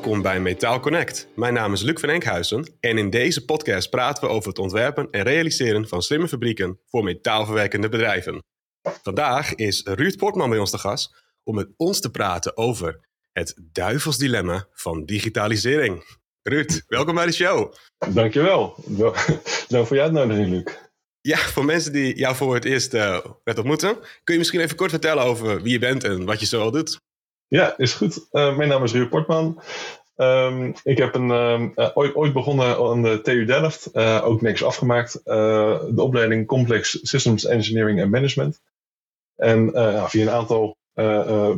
Welkom bij Metaal Connect. Mijn naam is Luc van Enkhuizen en in deze podcast praten we over het ontwerpen en realiseren van slimme fabrieken voor metaalverwerkende bedrijven. Vandaag is Ruud Portman bij ons te gast om met ons te praten over het duivelsdilemma van digitalisering. Ruud, welkom bij de show. Dankjewel. Dank voor je uitnodiging, Luc. Ja, voor mensen die jou voor het eerst uh, net ontmoeten, kun je misschien even kort vertellen over wie je bent en wat je zo al doet? Ja, is goed. Uh, mijn naam is Ruud Portman. Um, ik heb een, uh, ooit, ooit, begonnen aan de TU Delft, uh, ook niks afgemaakt. de opleiding Complex Systems Engineering and Management. En via een aantal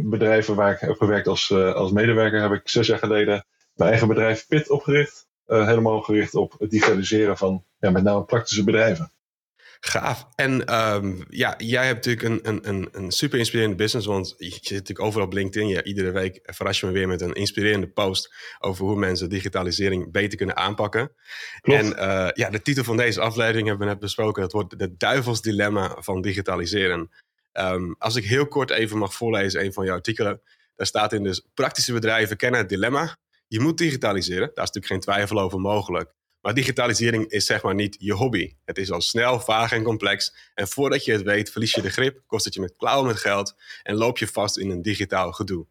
bedrijven waar ik heb gewerkt als, als medewerker, heb ik zes jaar geleden mijn eigen bedrijf PIT opgericht. helemaal gericht op het digitaliseren van ja, met name praktische bedrijven. Gaaf. En um, ja, jij hebt natuurlijk een, een, een, super inspirerende business, want je zit natuurlijk overal op LinkedIn. Ja, iedere week verras je me weer met een inspirerende post over hoe mensen digitalisering beter kunnen aanpakken. Klopt. En uh, ja, de titel van deze aflevering hebben we net besproken. Dat wordt de duivelsdilemma van digitaliseren. Um, als ik heel kort even mag voorlezen een van jouw artikelen. Daar staat in dus praktische bedrijven kennen het dilemma. Je moet digitaliseren, daar is natuurlijk geen twijfel over mogelijk. Maar digitalisering is zeg maar niet je hobby. Het is al snel, vaag en complex. En voordat je het weet, verlies je de grip, kost het je met klauwen met geld en loop je vast in een digitaal gedoe.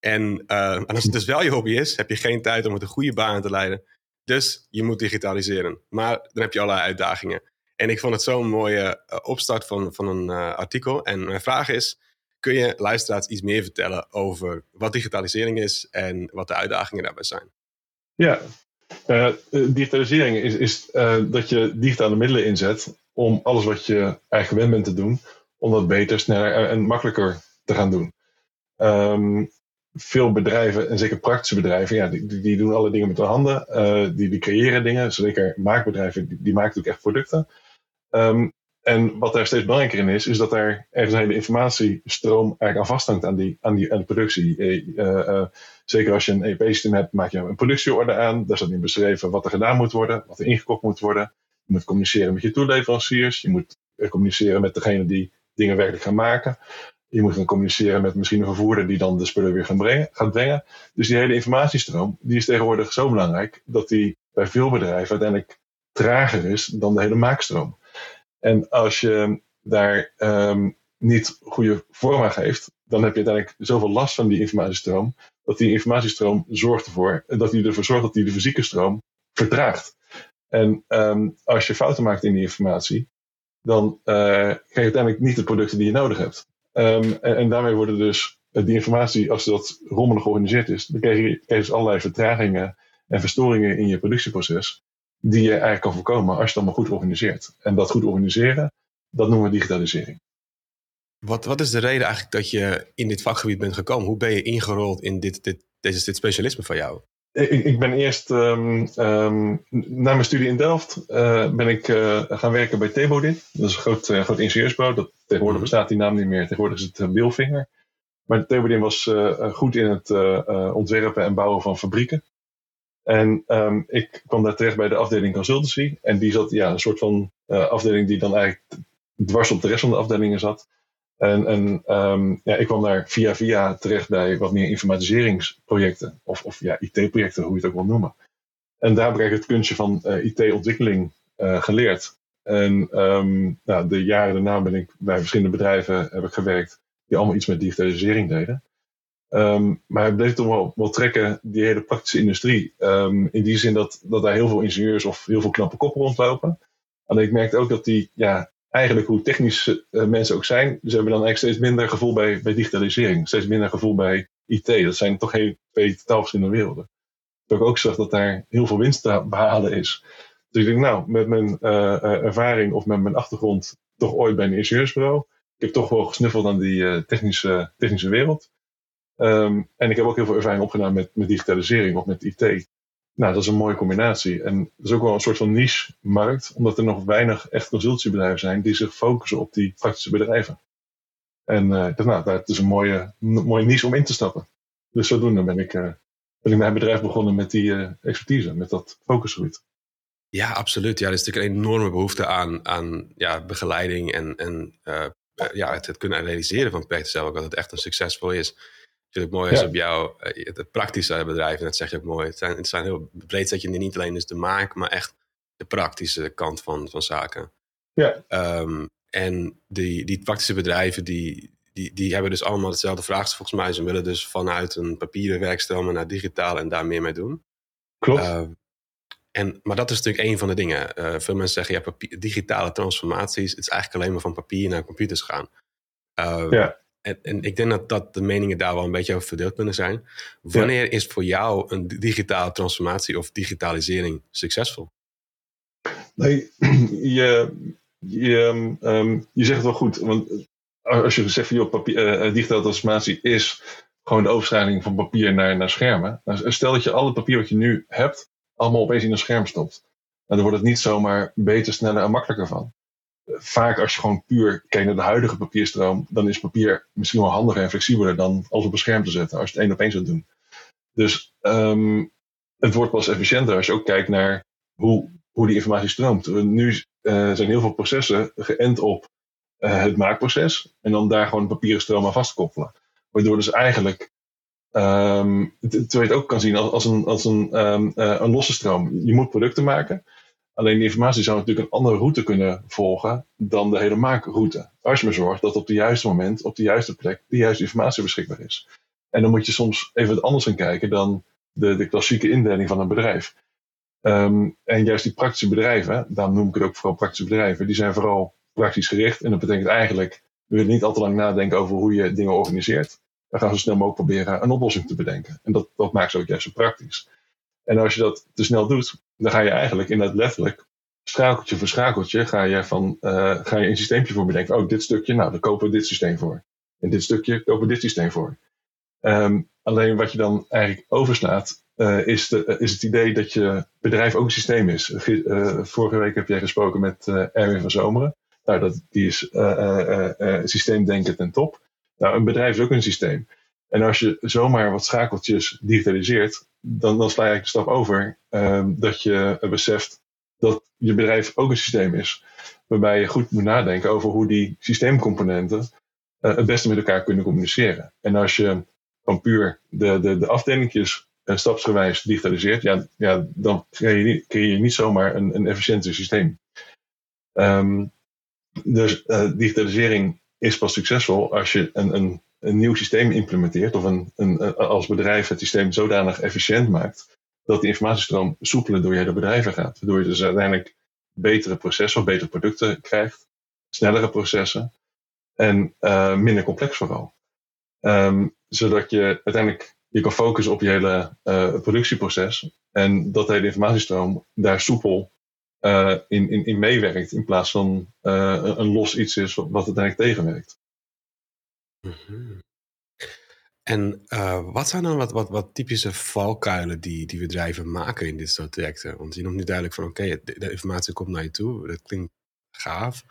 En, uh, en, als het dus wel je hobby is, heb je geen tijd om het een goede baan te leiden. Dus je moet digitaliseren. Maar dan heb je allerlei uitdagingen. En ik vond het zo'n mooie uh, opstart van, van een uh, artikel. En mijn vraag is: kun je luisteraars iets meer vertellen over wat digitalisering is en wat de uitdagingen daarbij zijn? Ja, uh, digitalisering is, is uh, dat je digitale middelen inzet om alles wat je eigenlijk gewend bent te doen, om dat beter, sneller en makkelijker te gaan doen. Um, veel bedrijven, en zeker praktische bedrijven, ja, die, die doen alle dingen met hun handen. Die, die creëren dingen. Zeker maakbedrijven, die, maken natuurlijk echt producten. Um, en wat daar steeds belangrijker in is, is dat er ergens een hele informatiestroom eigenlijk aan vasthangt aan die, aan die, aan de productie. Zeker als je een EP-systeem hebt, maak je een productieorde aan. Daar staat in beschreven wat er gedaan moet worden, wat er ingekocht moet worden. Je moet communiceren met je toeleveranciers. Je moet communiceren met degene die dingen werkelijk gaan maken. Je moet gaan communiceren met misschien een vervoerder die dan de spullen weer gaan brengen, gaat brengen. Dus die hele informatiestroom, die is tegenwoordig zo belangrijk dat die bij veel bedrijven uiteindelijk trager is dan de hele maakstroom. En als je daar um, niet goede vorm aan geeft, dan heb je uiteindelijk zoveel last van die informatiestroom, dat die informatiestroom zorgt ervoor, dat die ervoor zorgt dat die de fysieke stroom vertraagt. En um, als je fouten maakt in die informatie, dan uh, krijg je uiteindelijk niet de producten die je nodig hebt. Um, en, daarmee worden dus uh, die informatie, als dat rommelig georganiseerd is, dan krijg je, krijg dus allerlei vertragingen en verstoringen in je productieproces die je eigenlijk kan voorkomen als je het allemaal goed organiseert. En dat goed organiseren, dat noemen we digitalisering. Wat, wat is de reden eigenlijk dat je in dit vakgebied bent gekomen? Hoe ben je ingerold in dit, dit, deze, dit specialisme van jou? Ik, ik ben eerst um, um, na mijn studie in Delft uh, ben ik uh, gaan werken bij Tebodin. Dat is een groot, uh, groot ingenieursbureau. Dat, tegenwoordig mhm. bestaat die naam niet meer. Tegenwoordig is het Bilfinger. Maar Tebodin was goed in het ontwerpen en bouwen van fabrieken. En um, ik kwam daar terecht bij de afdeling consultancy. En die zat, ja, een soort van afdeling die dan eigenlijk dwars op de rest van de afdelingen zat. En, en um, ja, ik kwam daar via via terecht bij wat meer informatiseringsprojecten. Of, of ja, IT-projecten, hoe je het ook wil noemen. En daar heb ik het kunstje van uh, IT-ontwikkeling uh, geleerd. En um, nou, de jaren daarna ben ik bij verschillende bedrijven heb ik gewerkt die allemaal iets met digitalisering deden. Um, maar het bleef toch wel, wel trekken, die hele praktische industrie. In die zin dat, dat daar heel veel ingenieurs of heel veel knappe koppen rondlopen. Alleen ik merkte ook dat die, ja, eigenlijk hoe technisch uh, mensen ook zijn, ze hebben dan eigenlijk steeds minder gevoel bij, bij digitalisering. Steeds minder gevoel bij IT. Dat zijn toch heel twee totaal verschillende werelden. Dat ik ook zag dat daar heel veel winst te behalen is. Dus ik denk, nou, met mijn uh, ervaring of met mijn achtergrond toch ooit bij een ingenieursbureau. Ik heb toch wel gesnuffeld aan die technische, technische wereld. Um, en ik heb ook heel veel ervaring opgedaan met, met digitalisering of met IT. Nou, dat is een mooie combinatie. En dat is ook wel een soort van niche-markt, omdat er nog weinig echt consultiebedrijven zijn die zich focussen op die praktische bedrijven. En uh, nou, dat is een mooie, mooie niche om in te stappen. Dus zodoende ben ik, uh, ben ik mijn bedrijf begonnen met die uh, expertise, met dat focusgebied. Ja, absoluut. Ja, er is natuurlijk een enorme behoefte aan, aan ja, begeleiding en, en ja, het, het, kunnen realiseren van projecten zelf, dat het echt een succesvol is vind het mooi als op jou, het praktische bedrijven, dat zeg je ook mooi. Het zijn, het zijn heel breed dat je niet alleen dus de maak, maar echt de praktische kant van, van zaken. Ja. Um, en die, die praktische bedrijven, die, die, die hebben dus allemaal hetzelfde vraagstuk volgens mij. Ze willen dus vanuit een papieren werkstel naar digitaal en daar meer mee doen. Klopt. Uh, en, maar dat is natuurlijk een van de dingen. Uh, veel mensen zeggen, ja, papier, digitale transformaties, het is eigenlijk alleen maar van papier naar computers gaan. Uh, ja. En, en, ik denk dat, dat de meningen daar wel een beetje over verdeeld kunnen zijn. Wanneer is voor jou een digitale transformatie of digitalisering succesvol? Nee, je, je, um, je zegt het wel goed. Want als je zegt van papier, uh, digitale transformatie is gewoon de overschrijding van papier naar, naar schermen. Nou, stel dat je al het papier wat je nu hebt, allemaal opeens in een scherm stopt. En dan wordt het niet zomaar beter, sneller en makkelijker van. Vaak als je gewoon puur kijkt naar de huidige papierstroom, dan is papier misschien wel handiger en flexibeler dan alles op een scherm te zetten, als je het één op één zou doen. Dus um, het wordt pas efficiënter als je ook kijkt naar hoe, hoe die informatie stroomt. Nu uh, zijn heel veel processen geënt op uh, het maakproces en dan daar gewoon een papieren stroom aan vastkoppelen. Waardoor dus eigenlijk terwijl je het ook kan zien als, als een, als een, um, uh, een losse stroom. Je moet producten maken. Alleen die informatie zou natuurlijk een andere route kunnen volgen dan de hele maakroute. Als je maar zorgt dat op het juiste moment, op de juiste plek, de juiste informatie beschikbaar is. En dan moet je soms even wat anders gaan kijken dan de, de klassieke indeling van een bedrijf. Um, en juist die praktische bedrijven, daarom noem ik het ook vooral praktische bedrijven, die zijn vooral praktisch gericht. En dat betekent eigenlijk, we willen niet al te lang nadenken over hoe je dingen organiseert dan gaan ze snel mogelijk proberen een oplossing te bedenken. En dat, dat maakt ze ook juist zo praktisch. En als je dat te snel doet, dan ga je eigenlijk in dat letterlijk schakeltje voor schakeltje ga je, van, uh, ga je een systeempje voor bedenken. Oh, dit stukje, nou, dan kopen we dit systeem voor. En dit stukje kopen we dit systeem voor. Um, alleen wat je dan eigenlijk overslaat, uh, is, de, is het idee dat je bedrijf ook een systeem is. Vorige week heb jij gesproken met Erwin van Zomeren. Nou, dat, die is systeemdenken ten top. Nou, een bedrijf is ook een systeem. En als je zomaar wat schakeltjes digitaliseert, dan, dan sla je eigenlijk de stap over um, dat je beseft dat je bedrijf ook een systeem is. Waarbij je goed moet nadenken over hoe die systeemcomponenten uh, het beste met elkaar kunnen communiceren. En als je van puur de, de, de afdelingjes uh, stapsgewijs digitaliseert, ja, ja, dan creëer je, je niet zomaar een, een efficiënter systeem. Um, dus uh, digitalisering is pas succesvol als je een, een, een nieuw systeem implementeert of een, een, als bedrijf het systeem zodanig efficiënt maakt dat die informatiestroom soepeler door je hele bedrijven gaat. Waardoor je dus uiteindelijk betere processen of betere producten krijgt, snellere processen en uh, minder complex vooral. Um, zodat je uiteindelijk je kan focussen op je hele uh, productieproces en dat de hele informatiestroom daar soepel in, in, in meewerkt in plaats van een los iets is wat uiteindelijk tegenwerkt. -hmm. En uh, wat zijn dan wat, wat, wat typische valkuilen die, die bedrijven maken in dit soort trajecten? Want je noemt nu duidelijk van oké, de, de, informatie komt naar je toe, dat klinkt gaaf.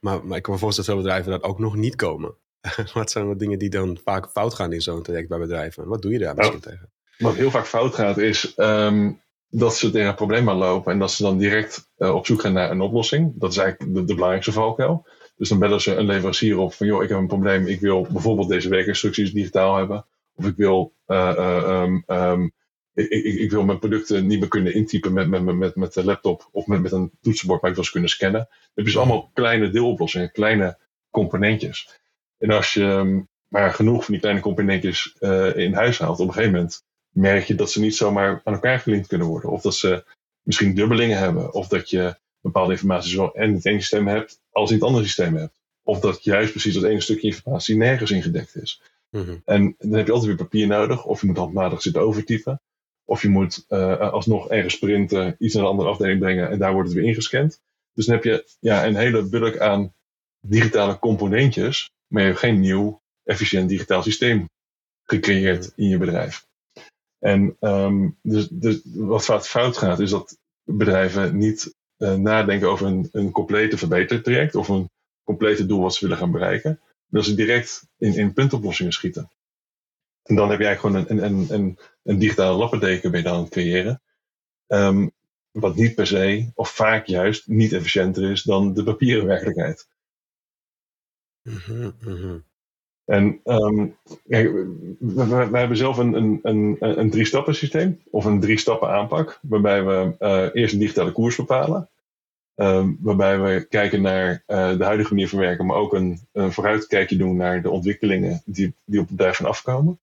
Maar, maar ik kan me voorstellen dat veel bedrijven dat ook nog niet komen. wat zijn wat dingen die dan vaak fout gaan in zo'n traject bij bedrijven? Wat doe je daar misschien nou, tegen? Wat heel vaak fout gaat is um, dat ze tegen een probleem aanlopen en dat ze dan direct uh, op zoek gaan naar een oplossing. Dat is eigenlijk de, de belangrijkste valkuil. Dus dan bellen ze een leverancier op van joh, ik heb een probleem, ik wil bijvoorbeeld deze werkinstructies digitaal hebben. Of ik wil, uh, um, um, ik, ik, ik, wil mijn producten niet meer kunnen intypen met, met, met, met de laptop of met, met een toetsenbord, maar ik wil ze kunnen scannen. Dat dus allemaal kleine deeloplossingen, kleine componentjes. En als je maar genoeg van die kleine componentjes uh, in huis haalt, op een gegeven moment merk je dat ze niet zomaar aan elkaar gelinkt kunnen worden. Of dat ze misschien dubbelingen hebben. Of dat je bepaalde informatie zowel in het ene systeem hebt als in het andere systeem hebt. Of dat juist precies dat ene stukje informatie nergens ingedekt is. Mm-hmm. En dan heb je altijd weer papier nodig. Of je moet handmatig zitten overtypen. Of je moet uh, alsnog ergens printen, iets naar een andere afdeling brengen en daar wordt het weer ingescand. Dus dan heb je ja, een hele bulk aan digitale componentjes, maar je hebt geen nieuw, efficiënt digitaal systeem gecreëerd in je bedrijf. En um, dus, dus wat vaak fout gaat, is dat bedrijven niet nadenken over een, een complete verbetertraject of een complete doel wat ze willen gaan bereiken. Dat ze direct in, in puntoplossingen schieten. En dan heb je eigenlijk gewoon een, een, een, een digitale lappendeken dan aan het creëren. Um, wat niet per se, of vaak juist, niet efficiënter is dan de papieren werkelijkheid. Mm -hmm. En um, we, hebben zelf een, een, een, een drie-stappen systeem of een drie-stappen aanpak, waarbij we uh, eerst een digitale koers bepalen. Um, waarbij we kijken naar uh, de huidige manier van werken, maar ook een, een vooruitkijkje doen naar de ontwikkelingen die, die op het bedrijf van afkomen.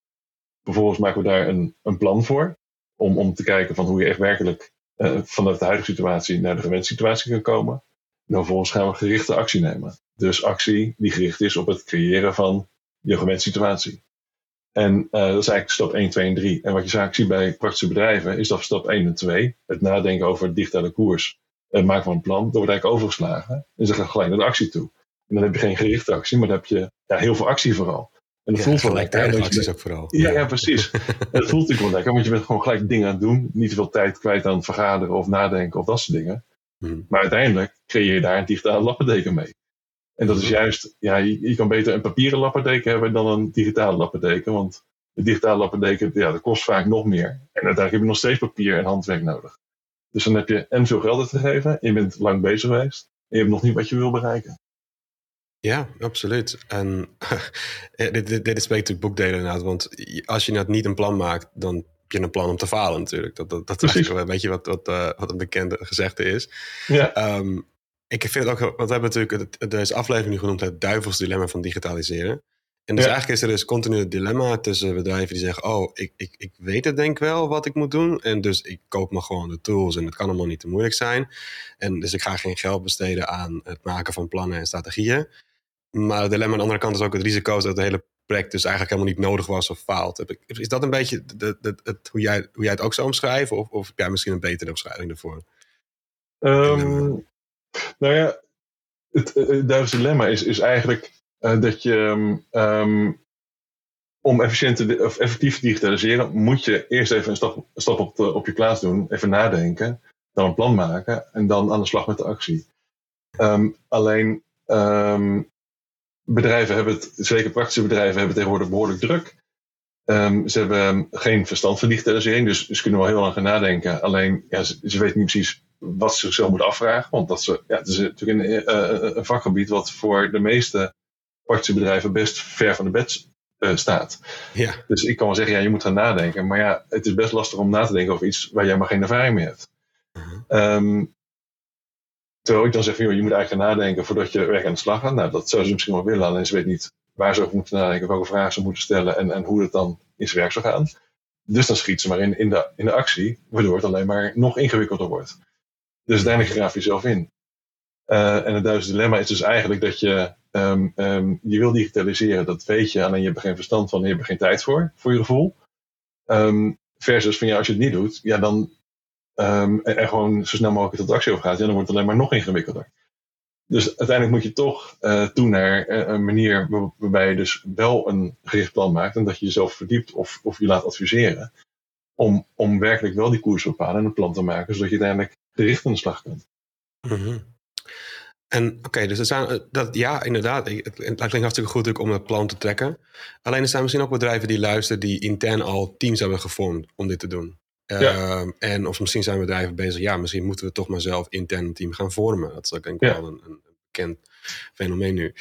Vervolgens maken we daar een, een plan voor, om, om te kijken van hoe je echt werkelijk uh, vanuit de huidige situatie naar de gewenste situatie kan komen. En vervolgens gaan we gerichte actie nemen. Dus actie die gericht is op het creëren van je gewenste situatie. En uh, dat is eigenlijk stap 1, 2 en 3. En wat je vaak ziet bij praktische bedrijven is dat stap 1 en 2, het nadenken over digitale koers, het maken van een plan, dat wordt eigenlijk overgeslagen. En ze gaan gelijk naar de actie toe. En dan heb je geen gerichte actie, maar dan heb je ja, heel veel actie vooral. En dat ja, voelt wel lekker. acties ook vooral. Ja, ja precies. het voelt natuurlijk wel lekker, want je bent gewoon gelijk dingen aan het doen. Niet te veel tijd kwijt aan vergaderen of nadenken of dat soort dingen. Hmm. Maar uiteindelijk creëer je daar een digitale lappendeken mee. En dat is juist, ja, je, kan beter een papieren lappendeken hebben dan een digitale lappendeken. Want een digitale lappendeken, ja, dat kost vaak nog meer. En uiteindelijk heb je nog steeds papier en handwerk nodig. Dus dan heb je en veel geld uitgegeven, je bent lang bezig geweest, en je hebt nog niet wat je wil bereiken. Ja, absoluut. En dit, dit, dit is natuurlijk boekdelen inderdaad. Want als je net niet een plan maakt, dan heb je een plan om te falen natuurlijk. Dat, dat, dat is een beetje wat, wat, uh, wat een bekende gezegde is. Ja. Um, ik vind het ook, want we hebben natuurlijk deze aflevering nu genoemd het duivels dilemma van digitaliseren. En dus eigenlijk is er dus continu het dilemma tussen bedrijven die zeggen: Oh, ik, ik, ik weet het denk wel wat ik moet doen. En dus ik koop me gewoon de tools en het kan allemaal niet te moeilijk zijn. En dus ik ga geen geld besteden aan het maken van plannen en strategieën. Maar het dilemma aan de andere kant is ook het risico dat het hele project dus eigenlijk helemaal niet nodig was of faalt. Is dat een beetje de, de, het, hoe, jij, hoe jij het ook zou omschrijven? Of, of heb jij misschien een betere omschrijving ervoor? Um, nou ja, het, het dilemma is, is eigenlijk uh, dat je um, om efficiënt of effectief te digitaliseren, moet je eerst even een stap, stap op, op je plaats doen, even nadenken, dan een plan maken en dan aan de slag met de actie. Um, alleen bedrijven hebben het, zeker praktische bedrijven, hebben tegenwoordig behoorlijk druk. Ze hebben geen verstand van digitalisering, dus ze kunnen wel heel lang gaan nadenken. Alleen ja, ze weten niet precies wat ze zichzelf moeten afvragen. Want dat ze, ja, het is natuurlijk een, uh, een vakgebied wat voor de meeste praktische bedrijven best ver van de bed uh, staat. Ja. Dus ik kan wel zeggen, ja, je moet gaan nadenken. Maar ja, het is best lastig om na te denken over iets waar jij maar geen ervaring mee hebt. Uh-huh. um, terwijl ik dan zeg, joh, je moet eigenlijk gaan nadenken voordat je werk aan de slag gaat. Nou, dat zou ze misschien wel willen, alleen ze weet niet waar ze over moeten nadenken, welke vragen ze moeten stellen en, en hoe het dan in zijn werk zou gaan. Dus dan schiet ze maar in, in, de, in de actie, waardoor het alleen maar nog ingewikkelder wordt. Dus uiteindelijk graaf je zelf in. Uh, en het Duitse dilemma is dus eigenlijk dat je, um, um, je wil digitaliseren, dat weet je, alleen je hebt er geen verstand van, je hebt er geen tijd voor, voor je gevoel. Um, versus van ja, als je het niet doet, ja, dan en, gewoon zo snel mogelijk tot actie overgaat, ja, dan wordt het alleen maar nog ingewikkelder. Dus uiteindelijk moet je toch uh, toe naar uh, een manier waarbij je dus wel een gericht plan maakt en dat je jezelf verdiept of, of je laat adviseren. Om, om werkelijk wel die koers te bepalen en een plan te maken, zodat je uiteindelijk gericht aan de slag kunt. Mm En oké, dus er zijn, eh, dat, ja, inderdaad. Het, het klinkt hartstikke goed om het plan te trekken. Alleen er zijn misschien ook bedrijven die luisteren die intern al teams hebben gevormd om dit te doen. Ja. Ehm, en of misschien zijn bedrijven bezig, ja, misschien moeten we toch maar zelf intern een team gaan vormen. Dat is ook denk ik wel een, een, bekend fenomeen nu.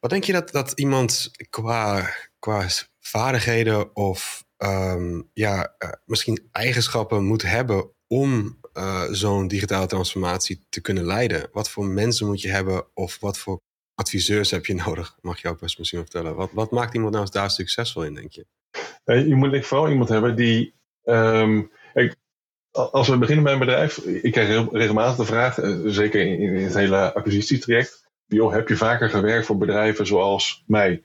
Wat denk je dat, dat iemand qua, qua vaardigheden of um, ja, uh, misschien eigenschappen moet hebben om uh, zo'n digitale transformatie te kunnen leiden? Wat voor mensen moet je hebben of wat voor adviseurs heb je nodig? Mag je ook best misschien vertellen. Wat, wat maakt iemand nou daar succesvol in, denk je? Je moet vooral iemand hebben die. Um, als we beginnen bij een bedrijf, ik krijg regelmatig de vraag, uh, zeker in, het hele acquisitietraject, joh, heb je vaker gewerkt voor bedrijven zoals mij?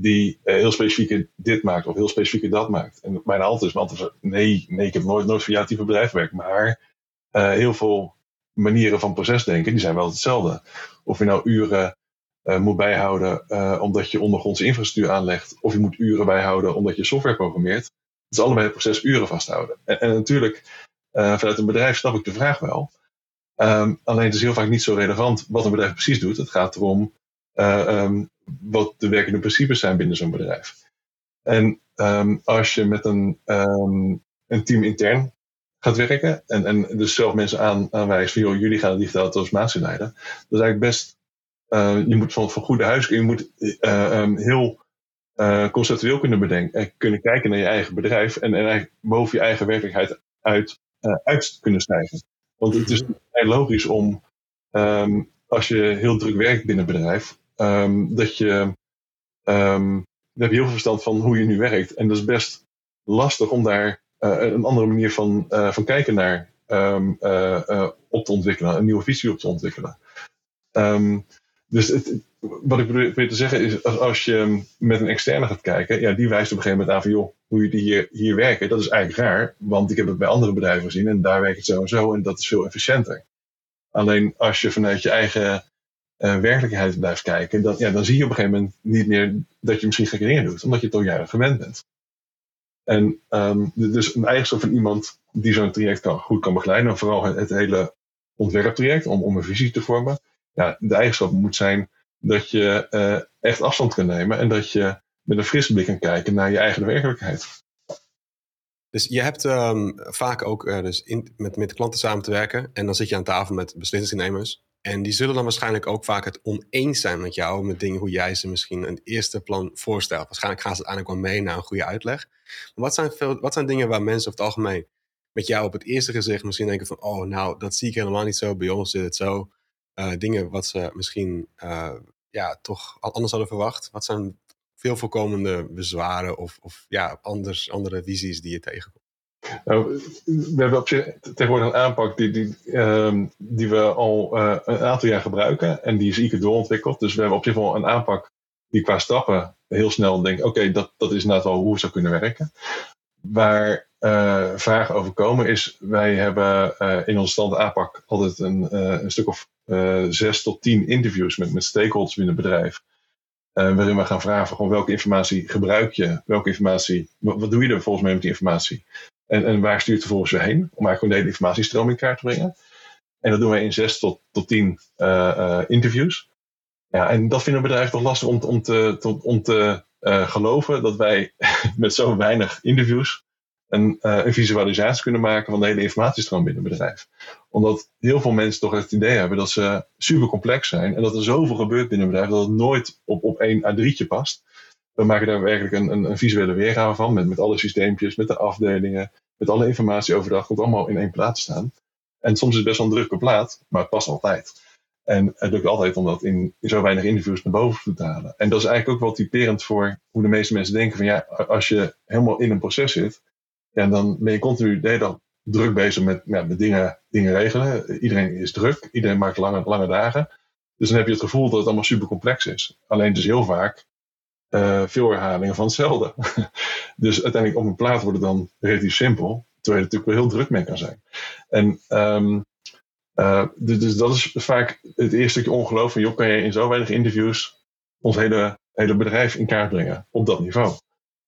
die heel specifiek dit maakt of heel specifiek dat maakt. En mijn antwoord is, nee, nee, ik heb nooit, nooit voor jouw type bedrijf gewerkt. Maar uh, heel veel manieren van procesdenken, die zijn wel hetzelfde. Of je nou uren uh, moet bijhouden omdat je ondergrondse infrastructuur aanlegt, of je moet uren bijhouden omdat je software programmeert. Het is allebei het proces uren vasthouden. En, en natuurlijk, vanuit een bedrijf snap ik de vraag wel. Um, alleen het is heel vaak niet zo relevant wat een bedrijf precies doet. Het gaat erom um, wat de werkende principes zijn binnen zo'n bedrijf. En um, als je met een, een team intern gaat werken en, en dus zelf mensen aan, aanwijst van joh, jullie gaan de digitale transformatie leiden, dat is eigenlijk best, uh, je moet van, van goede huis, je moet uh, um, heel conceptueel kunnen bedenken. en kunnen kijken naar je eigen bedrijf. En, en boven je eigen werkelijkheid uit, uit kunnen stijgen. Want het is heel mhm. logisch om, ehm, als je heel druk werkt binnen een bedrijf, um, dat je, heb je heel veel verstand van hoe je nu werkt. En dat is best lastig om daar een andere manier van, uh, van kijken naar uh, op te ontwikkelen, een nieuwe visie op te ontwikkelen. dus het, wat ik probeer te zeggen is, als, als, je met een externe gaat kijken, ja, die wijst op een gegeven moment aan van, joh, hoe jullie hier, hier werken, dat is eigenlijk raar, want ik heb het bij andere bedrijven gezien en daar werkt het zo en zo en dat is veel efficiënter. Alleen als je vanuit je eigen werkelijkheid blijft kijken, dat, ja, dan zie je op een gegeven moment niet meer dat je misschien gekke dingen doet, omdat je het al jaren gewend bent. En dus een eigenschap van iemand die zo'n traject kan, goed kan begeleiden, en vooral het, hele ontwerptraject om, om een visie te vormen, ja, de eigenschap moet zijn dat je uh, echt afstand kan nemen en dat je met een frisse blik kan kijken naar je eigen werkelijkheid. Dus je hebt um, vaak ook uh, dus in, met, met klanten samen te werken en dan zit je aan tafel met beslissingsnemers. En die zullen dan waarschijnlijk ook vaak het oneens zijn met jou, met dingen hoe jij ze misschien een eerste plan voorstelt. Waarschijnlijk gaan ze uiteindelijk wel mee naar een goede uitleg. Maar wat zijn, veel, wat zijn dingen waar mensen over het algemeen met jou op het eerste gezicht misschien denken van, oh nou, dat zie ik helemaal niet zo, bij ons zit het zo. Uh, dingen wat ze misschien uh, ja, toch anders hadden verwacht. Wat zijn veel voorkomende bezwaren of, of ja, anders, andere visies die je tegenkomt? Nou, we hebben tegenwoordig een aanpak die, die, um, die we al uh, een aantal jaar gebruiken. En die is ieder doorontwikkeld. Dus we hebben op zich wel een aanpak die qua stappen heel snel denkt: oké, dat, dat is inderdaad wel hoe het zou kunnen werken. Waar uh, vragen over komen is: wij hebben uh, in onze stand aanpak altijd een, een stuk of zes tot tien interviews met, met stakeholders binnen het bedrijf. waarin we gaan vragen: gewoon, welke informatie gebruik je? Welke informatie, wat, wat doe je er volgens mij met die informatie? En, en waar stuurt het vervolgens weer heen? Om eigenlijk de hele informatiestroom in kaart te brengen. En dat doen wij in zes tot, tot tien uh, interviews. Ja, en dat vinden bedrijven toch lastig om, om te, om te uh, geloven dat wij met zo weinig interviews een, een, visualisatie kunnen maken van de hele informatiestroom binnen het bedrijf. Omdat heel veel mensen toch het idee hebben dat ze super complex zijn en dat er zoveel gebeurt binnen een bedrijf dat het nooit op, op één A3'tje past. We maken daar werkelijk een, een, een visuele weergave van, met, met alle systeempjes, met de afdelingen, met alle informatie overdag, komt allemaal in één plaat te staan. En soms is het best wel een drukke plaat, maar het past altijd. En het lukt altijd om dat in, zo weinig interviews naar boven te halen. En dat is eigenlijk ook wel typerend voor hoe de meeste mensen denken van ja, als je helemaal in een proces zit, ja, dan ben je continu de druk bezig met, ja, met dingen, dingen regelen. Iedereen is druk, iedereen maakt lange, lange dagen. Dus dan heb je het gevoel dat het allemaal super complex is. Alleen dus heel vaak uh, veel herhalingen van hetzelfde. dus uiteindelijk op een plaat wordt dan relatief simpel, terwijl je natuurlijk wel heel druk mee kan zijn. En um, uh, dus, dus, dat is vaak het eerste stukje ongeloof van, joh, kan je in zo weinig interviews ons hele, hele bedrijf in kaart brengen op dat niveau?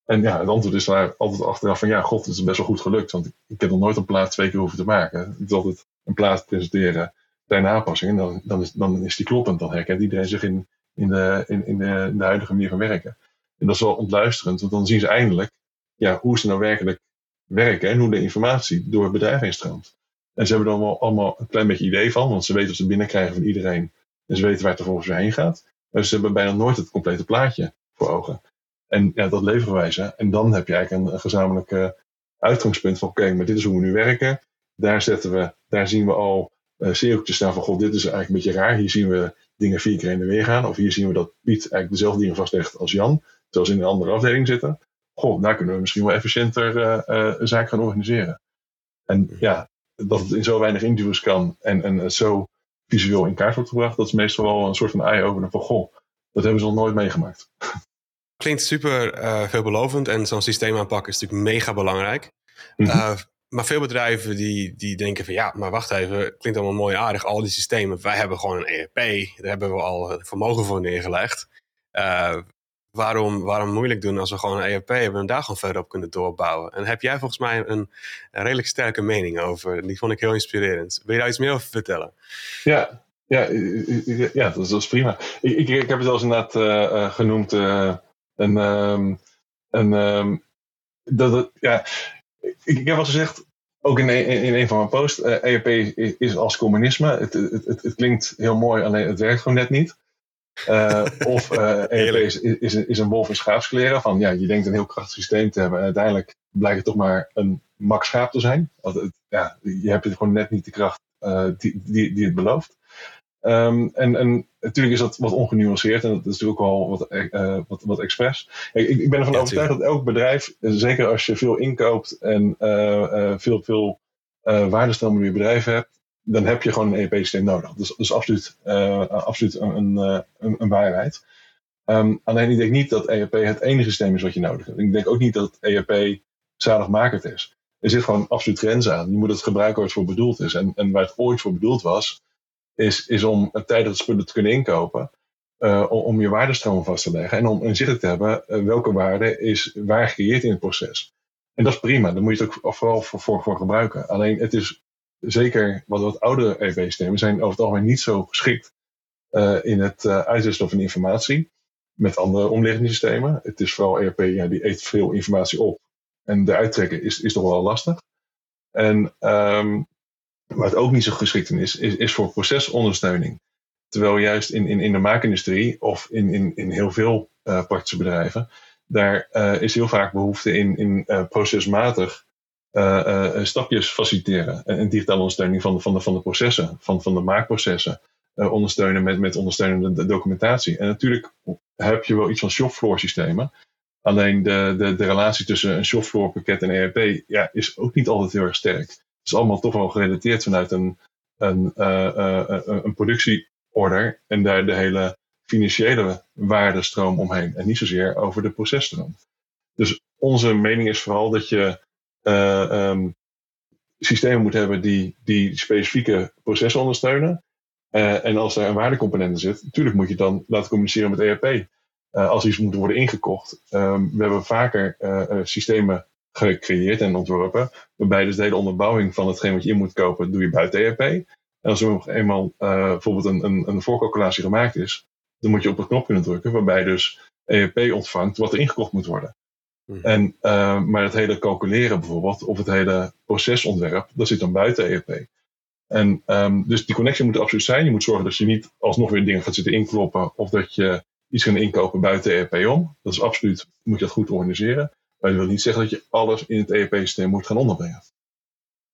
En ja, het antwoord is daar altijd achteraf van, ja, god, het is best wel goed gelukt, want ik, ik heb nog nooit een plaat twee keer hoeven te maken. Het is altijd een plaat presenteren, kleine aanpassingen, dan, dan, is, dan is die kloppend, dan herkent iedereen zich in, in de, in, in, de, huidige manier van werken. En dat is wel ontluisterend, want dan zien ze eindelijk ja, hoe ze nou werkelijk werken en hoe de informatie door het bedrijf heen stroomt. En ze hebben dan wel allemaal een klein beetje idee van, want ze weten wat ze binnenkrijgen van iedereen. En ze weten waar het er volgens heen gaat. Maar ze hebben bijna nooit het complete plaatje voor ogen. En ja, dat leveren wij ze. En dan heb je eigenlijk een, gezamenlijk uitgangspunt van oké, maar dit is hoe we nu werken. Daar zetten we, daar zien we al uh, cirkeltjes staan van god, dit is eigenlijk een beetje raar. Hier zien we dingen vier keer in de weer gaan. Of hier zien we dat Piet eigenlijk dezelfde dingen vastlegt als Jan, terwijl ze in een andere afdeling zitten. Goh, daar kunnen we misschien wel efficiënter uh, uh, een zaak gaan organiseren. En ja, dat het in zo weinig interviews kan en, en het zo visueel in kaart wordt gebracht, dat is meestal wel een soort van eye-opener van goh, dat hebben ze nog nooit meegemaakt. Klinkt super uh, veelbelovend en zo'n systeemaanpak is natuurlijk mega belangrijk. Mm -hmm. Maar veel bedrijven die, die denken van ja, maar wacht even, klinkt allemaal mooi aardig, al die systemen. Wij hebben gewoon een ERP, daar hebben we al vermogen voor neergelegd. Uh, waarom, waarom moeilijk doen als we gewoon een ERP hebben en daar gewoon verder op kunnen doorbouwen? En heb jij volgens mij een, een redelijk sterke mening over? Die vond ik heel inspirerend. Wil je daar iets meer over vertellen? Ja, ja, ja dat, is, prima. Ik, ik, heb het eens inderdaad uh, genoemd. Uh, een, um, een, um, dat, dat, ja, ik, ik heb al gezegd, ook in een, in een van mijn posts, uh, ERP is, is, als communisme. Het, het, het, het, klinkt heel mooi, alleen het werkt gewoon net niet. of ERP e is, is, is, een wolf in schaapskleren. Van ja, je denkt een heel krachtig systeem te hebben. En uiteindelijk blijkt het toch maar een max schaap te zijn. Want ja, je hebt gewoon net niet de kracht die, die, die het belooft. Um, en, en natuurlijk is dat wat ongenuanceerd en dat is natuurlijk ook wel wat, uh, wat, wat expres. Ik, ik ben ervan overtuigd dat elk bedrijf, zeker als je veel inkoopt en uh, veel, veel waardestromen in je bedrijf hebt, dan heb je gewoon een ERP-systeem nodig. Dus dat is absoluut, absoluut een, een, een, waarheid. Um, alleen ik denk niet dat ERP het enige systeem is wat je nodig hebt. Ik denk ook niet dat ERP zaligmakend is. Er zit gewoon absoluut grenzen aan. Je moet het gebruiken waar het voor bedoeld is. En, en waar het ooit voor bedoeld was, is, is om tijdens spullen te kunnen inkopen. Uh, om, je waardestroom vast te leggen en om inzicht te hebben uh, welke waarde is waar gecreëerd in het proces. En dat is prima, daar moet je het ook vooral voor, voor, gebruiken. Alleen het is zeker wat, wat oudere ERP-systemen zijn over het algemeen niet zo geschikt uh, in het uitwisselen van informatie met andere omliggende systemen. Het is vooral ERP, ja, die eet veel informatie op. En de uittrekken is, is toch wel lastig. En um, Het ook niet zo geschikt is, is, voor procesondersteuning. Terwijl juist in, in, in de maakindustrie of in, in, in heel veel uh, praktische bedrijven, daar uh, is heel vaak behoefte in, in uh, procesmatig stapjes faciliteren. En, en, digitale ondersteuning van de, van de, van de processen, van, van de maakprocessen. ondersteunen met, met ondersteunende documentatie. En natuurlijk heb je wel iets van shopfloor systemen. Alleen de, de, de relatie tussen een shopfloor pakket en ERP ja, is ook niet altijd heel erg sterk is allemaal toch wel gerelateerd vanuit een, een, uh, uh, een productieorder en daar de hele financiële waardestroom omheen en niet zozeer over de processtroom. Dus onze mening is vooral dat je um, systemen moet hebben die, die specifieke processen ondersteunen. en als er een waardecomponent in zit, natuurlijk moet je dan laten communiceren met ERP. als iets moet worden ingekocht. Um, we hebben vaker systemen gecreëerd en ontworpen. Waarbij dus de hele onderbouwing van hetgeen wat je in moet kopen, doe je buiten ERP. En als er nog eenmaal uh, bijvoorbeeld een, een, een voorcalculatie gemaakt is, dan moet je op een knop kunnen drukken, waarbij dus ERP ontvangt wat er ingekocht moet worden. Mhm. En, uh, maar het hele calculeren bijvoorbeeld, of het hele procesontwerp, dat zit dan buiten ERP. En um, dus die connectie moet er absoluut zijn. Je moet zorgen dat je niet alsnog weer dingen gaat zitten inkloppen, of dat je iets gaat inkopen buiten ERP om. Dat is absoluut, moet je dat goed organiseren. Maar dat wil niet zeggen dat je alles in het ERP-systeem moet gaan onderbrengen.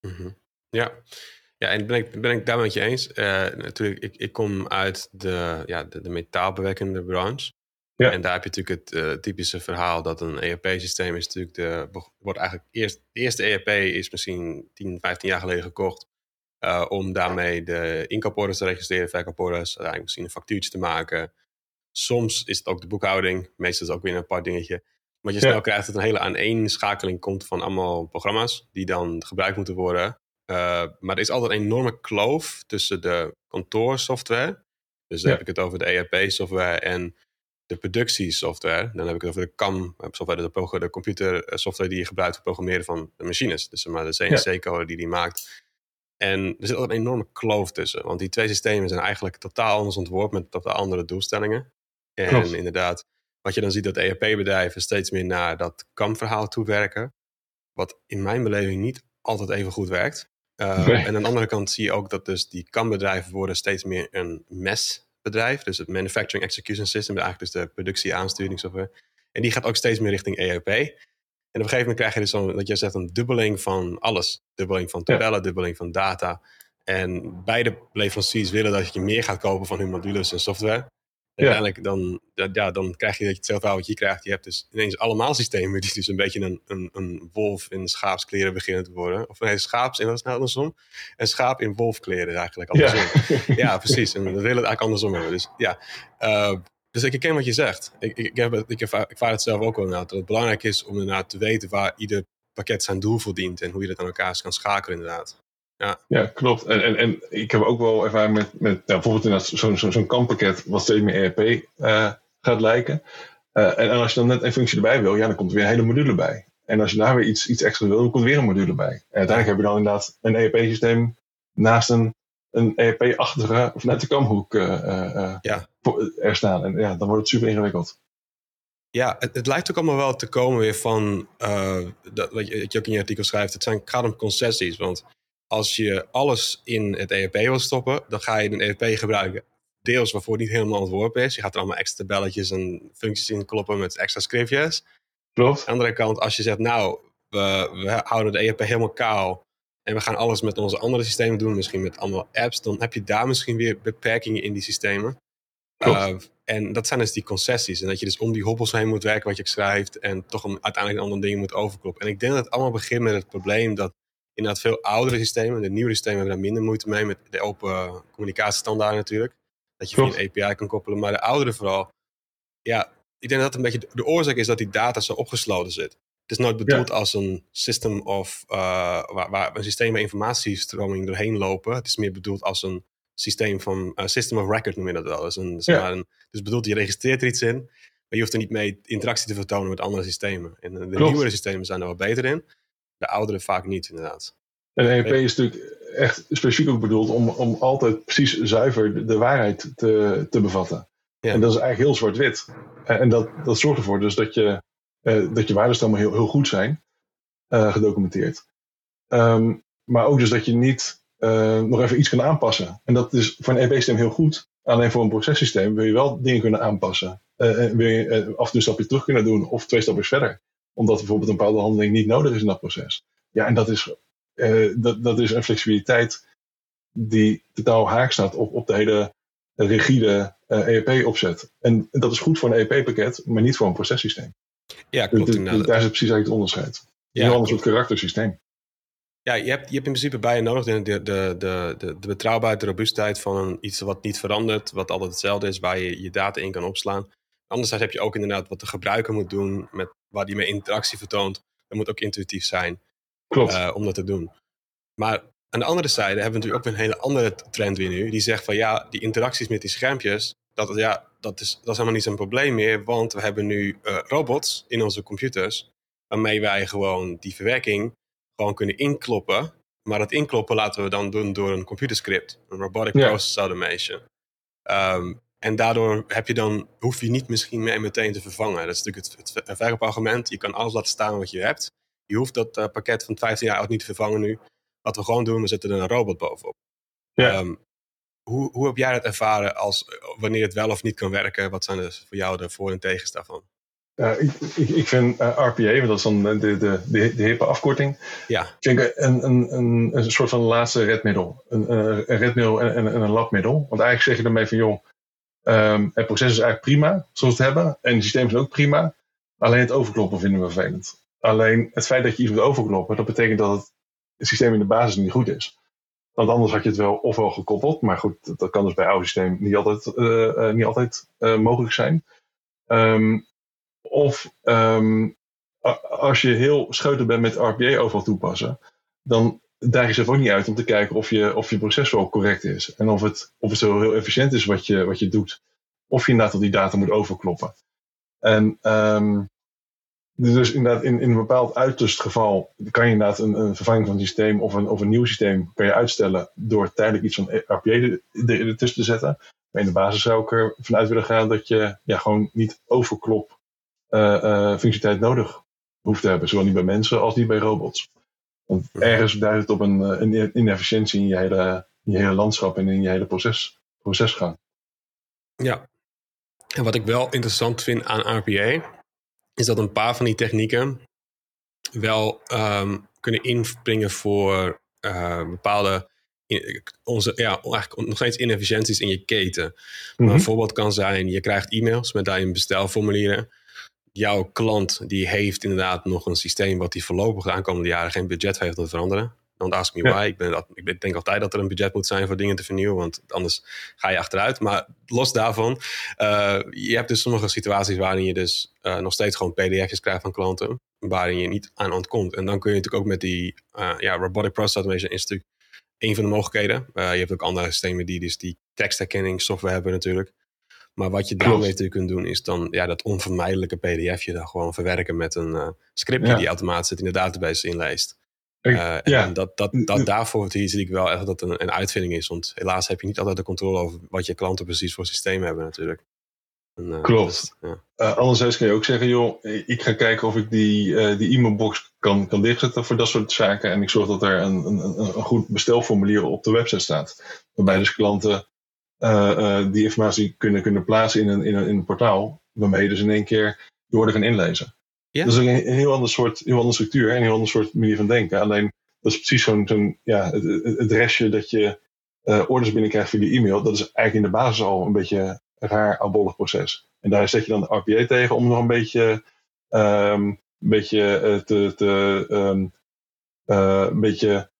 Mm Ja. Ja, en ben ik, ben ik daar met je eens. Uh, natuurlijk, ik, ik kom uit de, ja, de, de metaalbewerkende branche. Ja. En daar heb je natuurlijk het uh, typische verhaal dat een ERP-systeem is natuurlijk de, wordt eigenlijk eerst, de eerste ERP is misschien 10, 15 jaar geleden gekocht. Uh, om daarmee de inkooporders te registreren, verkooporders, uiteindelijk misschien een factuurtje te maken. Soms is het ook de boekhouding, meestal is het ook weer een apart dingetje. Want je snel krijgt dat een hele aaneenschakeling komt van allemaal programma's die dan gebruikt moeten worden. Uh, maar er is altijd een enorme kloof tussen de kantoorsoftware. Dus dan heb ik het over de ERP-software en de productiesoftware. Dan heb ik het over de CAM-software, de, de computersoftware die je gebruikt voor het programmeren van de machines. Dus maar de CNC-code die die maakt. En er zit altijd een enorme kloof tussen. Want die twee systemen zijn eigenlijk totaal anders ontworpen met totaal andere doelstellingen. En inderdaad, wat je dan ziet dat ERP-bedrijven steeds meer naar dat CAM-verhaal toewerken. Wat in mijn beleving niet altijd even goed werkt. Uh, En aan de andere kant zie je ook dat dus die CAM-bedrijven worden steeds meer een MES-bedrijf. Dus het Manufacturing Execution System, eigenlijk dus de productie-aansturingssoftware. En die gaat ook steeds meer richting ERP. En op een gegeven moment krijg je dus dan, dat je zegt, een dubbeling van alles. Dubbeling van tabellen, dubbeling van data. En beide leveranciers willen dat je meer gaat kopen van hun modules en software. Uiteindelijk dan, ja, dan krijg je dat je hetzelfde verhaal wat je krijgt. Je hebt dus ineens allemaal systemen die dus een beetje een, een, een wolf in schaapskleren beginnen te worden. Of nee, schaaps in wat is nou andersom? Een schaap in wolfkleren eigenlijk andersom. Ja, ja precies. En we willen het eigenlijk andersom hebben. Dus ja, uh, dus ik herken wat je zegt. Ik, ik, heb, ik, ik vaar het zelf ook wel inderdaad. Dat het belangrijk is om inderdaad te weten waar ieder pakket zijn doel verdient. En hoe je dat aan elkaar kan schakelen inderdaad. Ja, ja klopt. En, en, en ik heb ook wel ervaring met, met nou, bijvoorbeeld zo'n zo'n zo'n kampakket wat steeds meer ERP uh, eh, gaat lijken. Uh, en, als je dan net een functie erbij wil, ja, dan komt er weer een hele module bij. En als je daar weer iets, iets extra wil, dan komt er weer een module bij. En uiteindelijk heb je dan inderdaad een ERP-systeem naast een, een ERP-achtige, of net de kamhoek uh, ja. er staan. En ja, dan wordt het super ingewikkeld. Ja, het, het, lijkt ook allemaal wel te komen weer van, dat, wat, je, wat je ook in je artikel schrijft, het zijn, gaat om concessies. Want als je alles in het ERP wil stoppen, dan ga je een ERP gebruiken deels waarvoor het niet helemaal ontworpen is. Je gaat er allemaal extra belletjes en functies in kloppen met extra scriptjes. Klopt. Aan de andere kant, als je zegt, nou, we, we houden de ERP helemaal kaal en we gaan alles met onze andere systemen doen, misschien met allemaal apps, dan heb je daar misschien weer beperkingen in die systemen. Uh, en dat zijn dus die concessies. En dat je dus om die hobbels heen moet werken wat je schrijft. En toch een, uiteindelijk een andere dingen moet overkloppen. En ik denk dat het allemaal begint met het probleem dat inderdaad veel oudere systemen, de nieuwe systemen hebben daar minder moeite mee. Met de open communicatiestandaarden natuurlijk. Dat je via een API kan koppelen. Maar de ouderen vooral. Ja, ik denk dat een beetje de oorzaak is dat die data zo opgesloten zit. Het is nooit bedoeld als een system of uh, waar, waar, een systeem waar informatiestroming doorheen lopen. Het is meer bedoeld als een systeem van uh, system of record noem je dat wel. Dus, een, zeg maar een, dus bedoeld, je registreert er iets in, maar je hoeft er niet mee interactie te vertonen met andere systemen. En de nieuwere systemen zijn er wel beter in, de oudere vaak niet inderdaad. En ERP is natuurlijk echt specifiek ook bedoeld om, om altijd precies zuiver de, waarheid te, te bevatten. Ja. En dat is eigenlijk heel zwart-wit. En, dat, dat zorgt ervoor dus dat je, uh, dat je waardestromen heel, heel goed zijn uh, gedocumenteerd. Um, maar ook dus dat je niet uh, nog even iets kunnen aanpassen. En dat is voor een EB-systeem heel goed. Alleen voor een processysteem wil je wel dingen kunnen aanpassen. Uh, wil je af en toe een stapje terug kunnen doen of twee stapjes verder. Omdat bijvoorbeeld een bepaalde handeling niet nodig is in dat proces. Ja, en dat is, dat, dat is een flexibiliteit die totaal haak staat op, op de hele rigide ERP-opzet. En dat is goed voor een ERP-pakket, maar niet voor een processysteem. Ja, klopt. Dus, daar is het precies eigenlijk het onderscheid. Ja, een ander soort karaktersysteem. Ja, je hebt, je hebt in principe bij je nodig de, de, de, de, de betrouwbaarheid, de robuustheid van een, iets wat niet verandert, wat altijd hetzelfde is, waar je je data in kan opslaan. Anderzijds heb je ook inderdaad wat de gebruiker moet doen, met, waar die mee interactie vertoont. Dat moet ook intuïtief zijn Klopt. Uh, om dat te doen. Maar aan de andere zijde hebben we natuurlijk ook een hele andere trend weer nu, die zegt van ja, die interacties met die schermpjes, dat, ja, dat, is, dat is helemaal niet zo'n probleem meer, want we hebben nu uh, robots in onze computers, waarmee wij gewoon die verwerking gewoon kunnen inkloppen. Maar dat inkloppen laten we dan doen door een computerscript, een robotic process automation. Um, en daardoor heb je dan, hoef je niet misschien mee meteen te vervangen. Dat is natuurlijk het, het, verkoopargument. Je kan alles laten staan wat je hebt. Je hoeft dat uh, pakket van 15 jaar oud niet te vervangen nu. Wat we gewoon doen, we zetten er een robot bovenop. Ja. Um, hoe, hoe heb jij dat ervaren als wanneer het wel of niet kan werken? Wat zijn dus voor jou de voor- en tegens daarvan? Uh, ik, ik, ik, vind uh, RPA, want dat is dan de, de, de, de hippe afkorting, ja. vind ik een, een, een, een soort van laatste redmiddel. Een, een redmiddel en, en, een labmiddel. Want eigenlijk zeg je daarmee van, joh, um, het proces is eigenlijk prima, zoals we het hebben. En het systeem is ook prima. Alleen het overkloppen vinden we vervelend. Alleen het feit dat je iets moet overkloppen, dat betekent dat het, systeem in de basis niet goed is. Want anders had je het wel ofwel gekoppeld. Maar goed, dat kan dus bij oude systeem niet altijd, uh, niet altijd mogelijk zijn. Um, of um, als je heel scheuter bent met RPA overal toepassen, dan daag je zelf ook niet uit om te kijken of je, of je proces wel correct is. En of het, of het zo heel efficiënt is wat je, wat je doet. Of je inderdaad al die data moet overkloppen. En um, dus inderdaad, in, in een bepaald uiterst geval kan je inderdaad een, een vervanging van het systeem of een, of een nieuw systeem kan je uitstellen door tijdelijk iets van RPA ertussen te zetten. Maar in de basis zou ik er vanuit willen gaan dat je ja, gewoon niet overklopt uh, uh, functionaliteit nodig hoeft te hebben. Zowel niet bij mensen als niet bij robots. Want mhm. ergens duidt het op een, eh, een inefficiëntie in je, hele, in je hele landschap en in je hele proces, procesgang. Ja, en wat ik wel interessant vind aan RPA, is dat een paar van die technieken wel um, kunnen inspringen voor uh, bepaalde onze, ja, eigenlijk nog steeds inefficiënties in je keten. Mm -hmm. Een voorbeeld kan zijn, je krijgt e-mails met daarin bestelformulieren jouw klant die heeft inderdaad nog een systeem wat die voorlopig de aankomende jaren geen budget heeft om te veranderen. Don't ask me why. Ik, ben, ik denk altijd dat er een budget moet zijn voor dingen te vernieuwen, want anders ga je achteruit. Maar los daarvan, uh, je hebt dus sommige situaties waarin je dus uh, nog steeds gewoon pdf's krijgt van klanten, waarin je niet aan ontkomt. En dan kun je natuurlijk ook met die uh, ja, robotic process automation is natuurlijk een van de mogelijkheden. je hebt ook andere systemen die dus die tekstherkenning software hebben natuurlijk. Maar wat je daarmee natuurlijk kunt doen, is dan ja, dat onvermijdelijke pdfje dan gewoon verwerken met een uh, scriptje die automatisch in de database inleest. Uh, ja. En dat, dat, dat daarvoor zie ik wel echt dat een, een uitvinding is. Want helaas heb je niet altijd de controle over wat je klanten precies voor systeem hebben natuurlijk. En, uh, Klopt. Dus, ja. anderzijds kun je ook zeggen, joh, ik ga kijken of ik die, die e-mailbox kan, kan dichtzetten voor dat soort zaken. En ik zorg dat er een, een, een goed bestelformulier op de website staat. Waarbij dus klanten die informatie kunnen, kunnen plaatsen in een, in, een, in een portaal, waarmee je dus in één keer je order kan inlezen. Ja. Dat is een, een, heel ander soort, heel andere structuur en een heel ander soort manier van denken. Alleen dat is precies zo'n, zo'n ja, het, het, restje dat je orders binnenkrijgt via de e-mail. Dat is eigenlijk in de basis al een beetje een raar albollig proces. En daar zet je dan de RPA tegen om nog een beetje, um, een beetje te, te um, uh, een beetje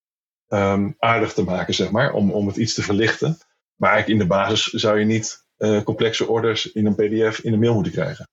um, aardig te maken, zeg maar, om, om het iets te verlichten. Maar eigenlijk in de basis zou je niet uh, complexe orders in een PDF in de mail moeten krijgen.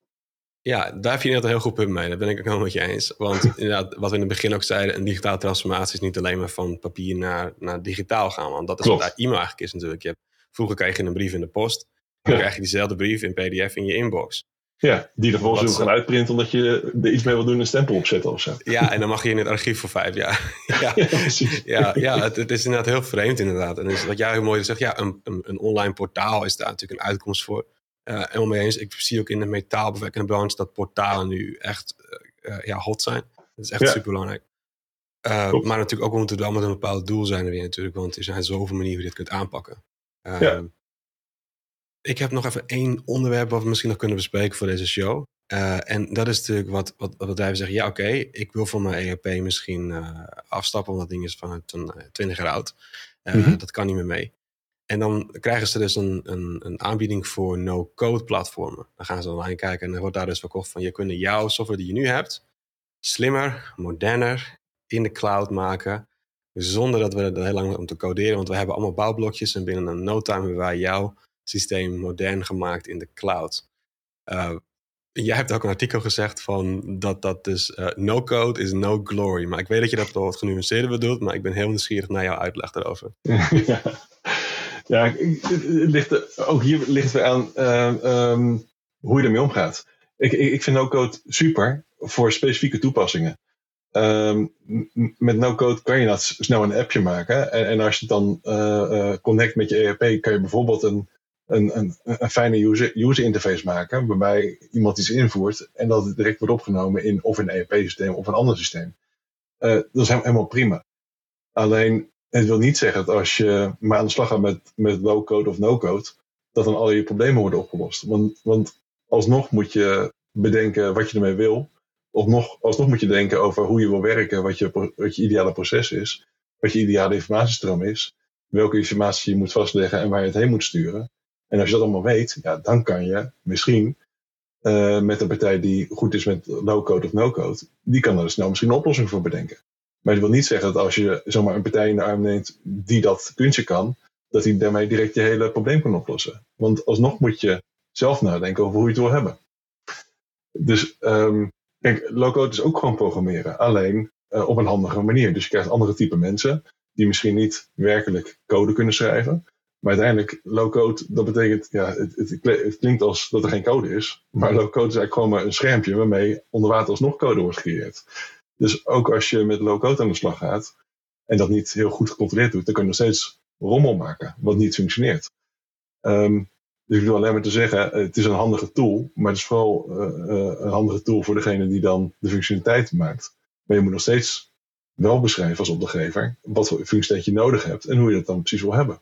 Ja, daar heb je net een heel goed punt mee. Daar ben ik ook helemaal met je eens. Want inderdaad, wat we in het begin ook zeiden, een digitale transformatie is niet alleen maar van papier naar, naar digitaal gaan. Want dat is Klopt. wat e-mail eigenlijk is natuurlijk. Je hebt, vroeger kreeg je een brief in de post. Dan krijg je diezelfde brief in PDF in je inbox. Ja, die er volgens gaan uitprinten omdat je er iets mee wil doen en een stempel opzetten of zo. Ja, en dan mag je in het archief voor vijf jaar. ja, ja, precies. Ja, ja het, het, is inderdaad heel vreemd inderdaad. En dus wat jij heel mooi zegt, ja, een, een, een, online portaal is daar natuurlijk een uitkomst voor. Uh, en mee eens, ik zie ook in de metaalbewerkende branche dat portalen nu echt uh, ja, hot zijn. Dat is echt ja. super belangrijk. Uh, maar natuurlijk ook moeten we allemaal een bepaald doel zijn er weer natuurlijk, want er zijn zoveel manieren hoe je dit kunt aanpakken. ja. Ik heb nog even één onderwerp wat we misschien nog kunnen bespreken voor deze show. Uh, en dat is natuurlijk wat, wat, wat bedrijven zeggen. Ja, oké, ik wil van mijn ERP misschien uh, afstappen, want dat ding is van een, 20 jaar oud. Mm -hmm. Dat kan niet meer mee. En dan krijgen ze dus een, een, een aanbieding voor no-code platformen. Dan gaan ze online kijken en dan wordt daar dus verkocht van... je kunt jouw software die je nu hebt slimmer, moderner, in de cloud maken... zonder dat we er heel lang om te coderen. Want we hebben allemaal bouwblokjes en binnen een no time hebben wij jouw systeem modern gemaakt in de cloud. Uh, jij hebt ook een artikel gezegd van dat dat dus uh, no code is no glory. Maar ik weet dat je dat wel wat genuanceerder bedoelt, maar ik ben heel nieuwsgierig naar jouw uitleg daarover. ja, ja ligt, ook hier ligt het aan uh, um, hoe je ermee omgaat. Ik, ik, vind no code super voor specifieke toepassingen. Um, met no-code kan je dat snel een appje maken. En, en als je het dan uh, connect met je ERP, kan je bijvoorbeeld een een, een, een fijne user, user interface maken, waarbij iemand iets invoert en dat direct wordt opgenomen in of een ERP-systeem of een ander systeem. Uh, dat is helemaal prima. Alleen, het wil niet zeggen dat als je maar aan de slag gaat met, met low-code of no-code, dat dan al je problemen worden opgelost. Want, want alsnog moet je bedenken wat je ermee wil. Of nog, alsnog moet je denken over hoe je wil werken, wat je, wat je ideale proces is, wat je ideale informatiestroom is, welke informatie je moet vastleggen en waar je het heen moet sturen. En als je dat allemaal weet, ja, dan kan je misschien uh, met een partij die goed is met low-code of no-code, die kan er snel misschien een oplossing voor bedenken. Maar dat wil niet zeggen dat als je zomaar een partij in de arm neemt die dat kunstje kan, dat hij daarmee direct je hele probleem kan oplossen. Want alsnog moet je zelf nadenken over hoe je het wil hebben. Dus um, kijk, low-code is ook gewoon programmeren, alleen uh, op een handige manier. Dus je krijgt andere type mensen die misschien niet werkelijk code kunnen schrijven, maar uiteindelijk, low-code, dat betekent, ja, het, het, klinkt als dat er geen code is. Maar low-code is eigenlijk gewoon maar een schermpje waarmee onder water alsnog code wordt gecreëerd. Dus ook als je met low-code aan de slag gaat en dat niet heel goed gecontroleerd doet, dan kun je nog steeds rommel maken wat niet functioneert. Um, dus ik wil alleen maar te zeggen, het is een handige tool, maar het is vooral uh, uh, een handige tool voor degene die dan de functionaliteit maakt. Maar je moet nog steeds wel beschrijven als opdrachtgever wat voor functionaliteit je nodig hebt en hoe je dat dan precies wil hebben.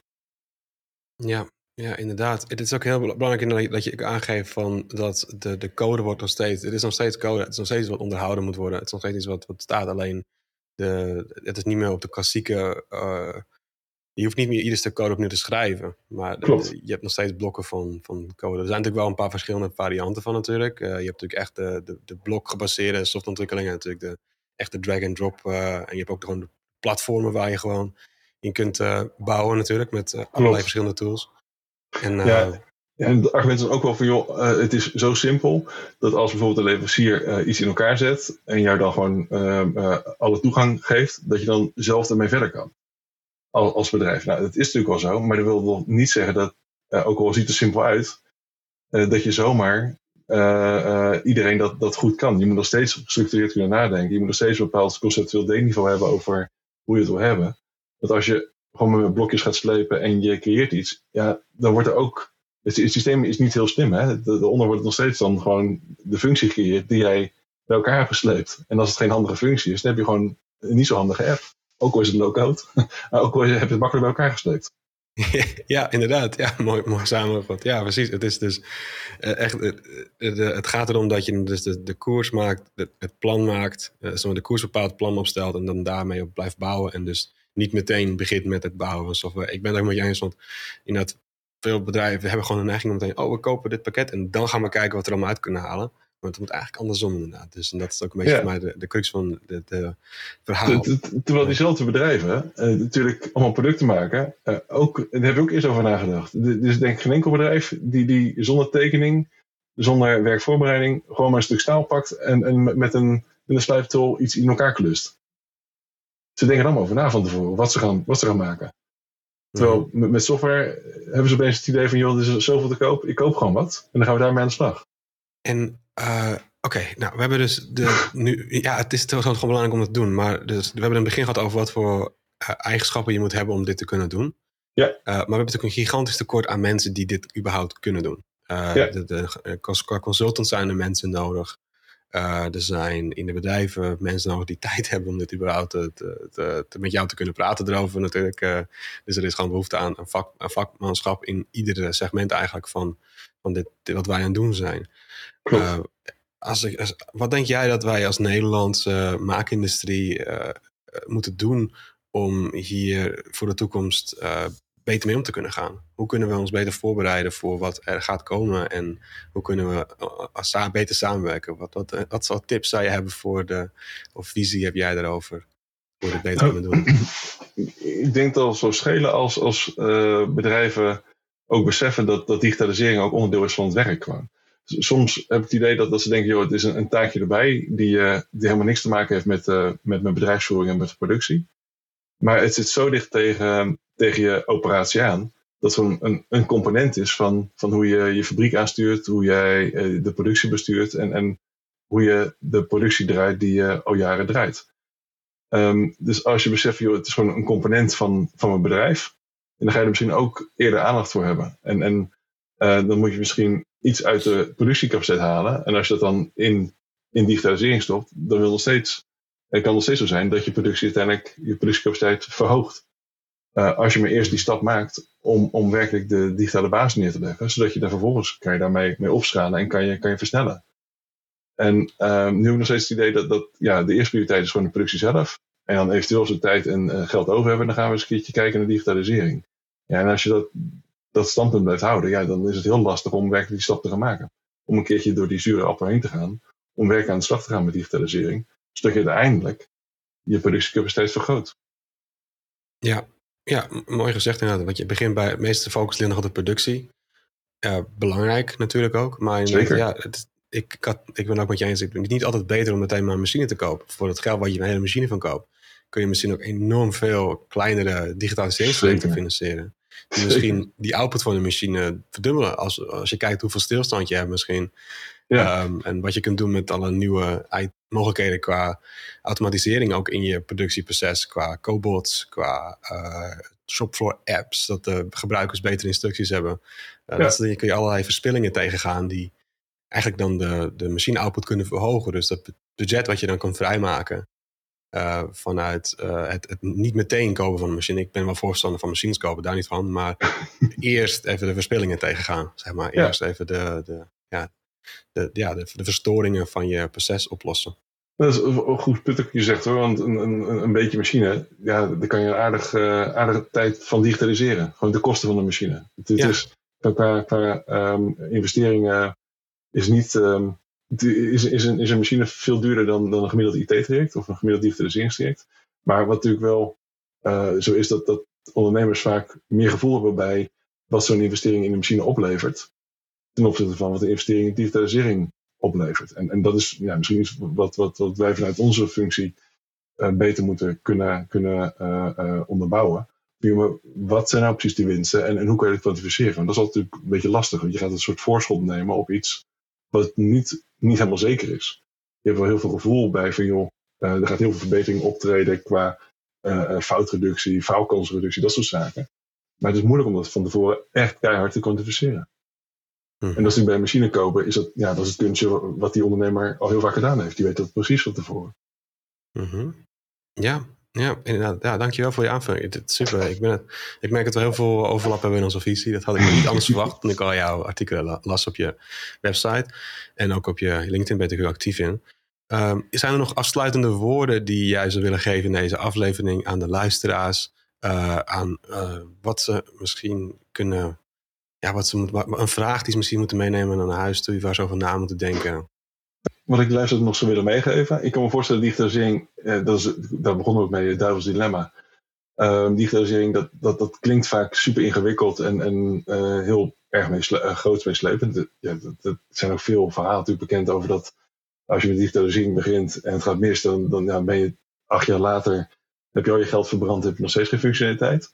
Ja, ja, inderdaad. Het is ook heel belangrijk dat je aangeeft van dat de, de code wordt nog steeds. Het is nog steeds code. Het is nog steeds wat onderhouden moet worden. Het is nog steeds iets wat, wat staat. Alleen de, het is niet meer op de klassieke. Uh, je hoeft niet meer ieder stuk code opnieuw te schrijven. Maar je hebt nog steeds blokken van, van code. Er zijn natuurlijk wel een paar verschillende varianten van natuurlijk. Uh, je hebt natuurlijk echt de, de, de blok gebaseerde softontwikkeling. En natuurlijk de echte drag and drop. Uh, en je hebt ook gewoon de platformen waar je gewoon in kunt uh, bouwen natuurlijk met uh, allerlei verschillende tools. En, uh, ja. en het argument is ook wel van, joh, het is zo simpel dat als bijvoorbeeld een leverancier iets in elkaar zet en jou dan gewoon ehm, alle toegang geeft, dat je dan zelf ermee verder kan. Als, als bedrijf. Nou, dat is natuurlijk wel zo, maar dat wil nog niet zeggen dat, ook al ziet het er simpel uit, dat je zomaar iedereen dat, dat goed kan. Je moet nog steeds gestructureerd kunnen nadenken. Je moet nog steeds een bepaald conceptueel denkniveau hebben over hoe je het wil hebben. Dat als je gewoon met blokjes gaat slepen en je creëert iets, ja, dan wordt er ook. Het, systeem is niet heel slim. Hè? Daaronder wordt het nog steeds dan gewoon de functie gecreëerd die jij bij elkaar hebt gesleept. En als het geen handige functie is, dan heb je gewoon een niet zo handige app. Ook al is het low-code, ook al heb je het makkelijk bij elkaar gesleept. ja, inderdaad. Ja, mooi, mooi samengevat. Ja, precies. Het is dus uh, echt. Uh, het gaat erom dat je dus de, de koers maakt, het, plan maakt, de koers bepaalt, plan opstelt en dan daarmee op blijft bouwen. En dus niet meteen begint met het bouwen van software. Ik ben het ook met je eens, want inderdaad, veel bedrijven hebben gewoon een neiging om meteen, oh, we kopen dit pakket en dan gaan we kijken wat we er allemaal uit kunnen halen. Maar het moet eigenlijk andersom inderdaad. Dus en dat is ook een beetje voor mij de, de crux van het verhaal. Terwijl diezelfde bedrijven uh, natuurlijk allemaal producten maken, uh, ook, daar heb ik ook eerst over nagedacht. Dus denk ik geen enkel bedrijf die, die zonder tekening, zonder werkvoorbereiding, gewoon maar een stuk staal pakt en, en met een, met een slijptol iets in elkaar klust. Ze denken allemaal over na van tevoren, wat ze gaan, wat ze gaan maken. Terwijl mhm. met, software hebben ze opeens het idee van, joh, er is zoveel te koop, ik koop gewoon wat. En dan gaan we daarmee aan de slag. En uh, oké, nou, we hebben dus de, nu, ja, het is gewoon belangrijk om het te doen. Maar dus, we hebben in het begin gehad over wat voor uh, eigenschappen je moet hebben om dit te kunnen doen. Ja. Uh, maar we hebben natuurlijk een gigantisch tekort aan mensen die dit überhaupt kunnen doen. Ja. De, de, qua consultants zijn er mensen nodig. Er zijn in de bedrijven mensen nodig die tijd hebben om dit überhaupt te, te, te met jou te kunnen praten erover natuurlijk. dus er is gewoon behoefte aan een, vak, een vakmanschap in iedere segment eigenlijk van, van dit, wat wij aan het doen zijn. Als ik, wat denk jij dat wij als Nederlandse maakindustrie moeten doen om hier voor de toekomst uh, beter mee om te kunnen gaan? Hoe kunnen we ons beter voorbereiden voor wat er gaat komen en hoe kunnen we uh, beter samenwerken? Wat, wat, wat soort tips zou je hebben voor de, of visie heb jij daarover? Voor het beter kunnen doen? Ik denk dat het zo schelen als, als bedrijven ook beseffen dat, dat digitalisering ook onderdeel is van het werk. Soms heb ik het idee dat, dat ze denken, joh, het is een, een taakje erbij die, die helemaal niks te maken heeft met, met mijn bedrijfsvoering en met de productie. Maar het zit zo dicht tegen, tegen je operatie aan, dat het een, een component is van, van hoe je je fabriek aanstuurt, hoe jij uh, de productie bestuurt en, en hoe je de productie draait die je al jaren draait. Um, dus als je beseft, joh, het is gewoon een component van, van mijn bedrijf, en dan ga je er misschien ook eerder aandacht voor hebben. En, en dan moet je misschien iets uit de productiecapaciteit halen. En als je dat dan in, in digitalisering stopt, dan wil nog steeds, het kan nog steeds zo zijn dat je productie uiteindelijk je productiecapaciteit verhoogt. Uh, als je maar eerst die stap maakt om, om werkelijk de digitale basis neer te leggen, zodat je daar vervolgens kan je daarmee mee opschalen en kan je, kan je versnellen. En uh, nu heb ik nog steeds het idee dat, dat ja, de eerste prioriteit is gewoon de productie zelf. En dan eventueel als we tijd en uh, geld over hebben, dan gaan we eens een keertje kijken naar digitalisering. Ja, en als je dat dat standpunt blijft houden, ja, dan is het heel lastig om werkelijk die stap te gaan maken. Om een keertje door die zure appel heen te gaan, om werkelijk aan de slag te gaan met digitalisering, zodat je uiteindelijk je productiecapaciteit vergroot. Ja, ja, mooi gezegd inderdaad. Want je begint bij het meeste focus ligt nog op de productie. Uh, belangrijk natuurlijk ook. Maar Zeker. ja, het, ik, ik, had, ik ben ook met je eens. Het is niet altijd beter om meteen maar een machine te kopen. Voor het geld wat je een hele machine van koopt, kun je misschien ook enorm veel kleinere digitaliseringsprojecten financieren die misschien die output van de machine verdubbelen. Als, als je kijkt hoeveel stilstand je hebt misschien. Ja. Um, en wat je kunt doen met alle nieuwe mogelijkheden qua automatisering ook in je productieproces. Qua cobots, qua uh, shopfloor apps. Dat de gebruikers betere instructies hebben. Uh, ja. dat, kun je allerlei verspillingen tegengaan die eigenlijk dan de, de machine output kunnen verhogen. Dus dat budget wat je dan kan vrijmaken uh, vanuit uh, het, het, niet meteen kopen van een machine. Ik ben wel voorstander van machines kopen, daar niet van. Maar eerst even de verspillingen tegengaan. Zeg maar. Eerst ja. even de, de, ja, de, ja, de, de, verstoringen van je proces oplossen. Dat is een goed punt dat je zegt hoor. Want een, een, een beetje machine, ja, daar kan je een aardig, uh, aardige tijd van digitaliseren. Gewoon de kosten van de machine. Het, het ja. is qua, qua um, investeringen is niet. Um, is, is, een, is een machine veel duurder dan, dan een gemiddeld IT-traject of een gemiddeld digitaliseringstraject. Maar wat natuurlijk wel uh, zo is dat, dat ondernemers vaak meer gevoel hebben bij wat zo'n investering in de machine oplevert. Ten opzichte van wat de investering in digitalisering oplevert. En, en dat is ja, misschien iets wat, wat, wat wij vanuit onze functie uh, beter moeten kunnen, kunnen uh, onderbouwen. Wat zijn nou precies die winsten en, en hoe kan je dat kwantificeren? Want dat is altijd een beetje lastig, want je gaat een soort voorschot nemen op iets wat niet, niet helemaal zeker is. Je hebt wel heel veel gevoel bij van joh, uh, er gaat heel veel verbetering optreden qua uh, foutreductie, faalkansreductie, dat soort zaken. Maar het is moeilijk om dat van tevoren echt keihard te kwantificeren. Hm. En als ik bij een machine kopen, is dat, ja, dat is het kunstje wat die ondernemer al heel vaak gedaan heeft. Die weet dat precies van tevoren. Mm -hmm. Ja, Ja, inderdaad. Ja, dankjewel voor je aanvulling. Het is super. Ik, ben het, ik merk dat we heel veel overlap hebben in onze visie. Dat had ik niet anders verwacht toen ik al jouw artikelen las op je website. En ook op je LinkedIn ben ik heel actief in. Um, zijn er nog afsluitende woorden die jij zou willen geven in deze aflevering aan de luisteraars? Uh, aan uh, wat ze misschien kunnen. Ja, wat ze, een vraag die ze misschien moeten meenemen naar huis toe, waar ze over na moeten denken wat ik luister nog zou willen meegeven. Ik kan me voorstellen, digitalisering, eh, dat is, daar begonnen we ook mee, het duivels dilemma. Uh, digitalisering, dat, dat, dat klinkt vaak super ingewikkeld en, en uh, heel erg mee uh, groot meeslepend. Ja, er zijn ook veel verhalen natuurlijk bekend over dat als je met digitalisering begint en het gaat mis, dan, dan ja, ben je acht jaar later, heb je al je geld verbrand, heb je nog steeds geen functionaliteit.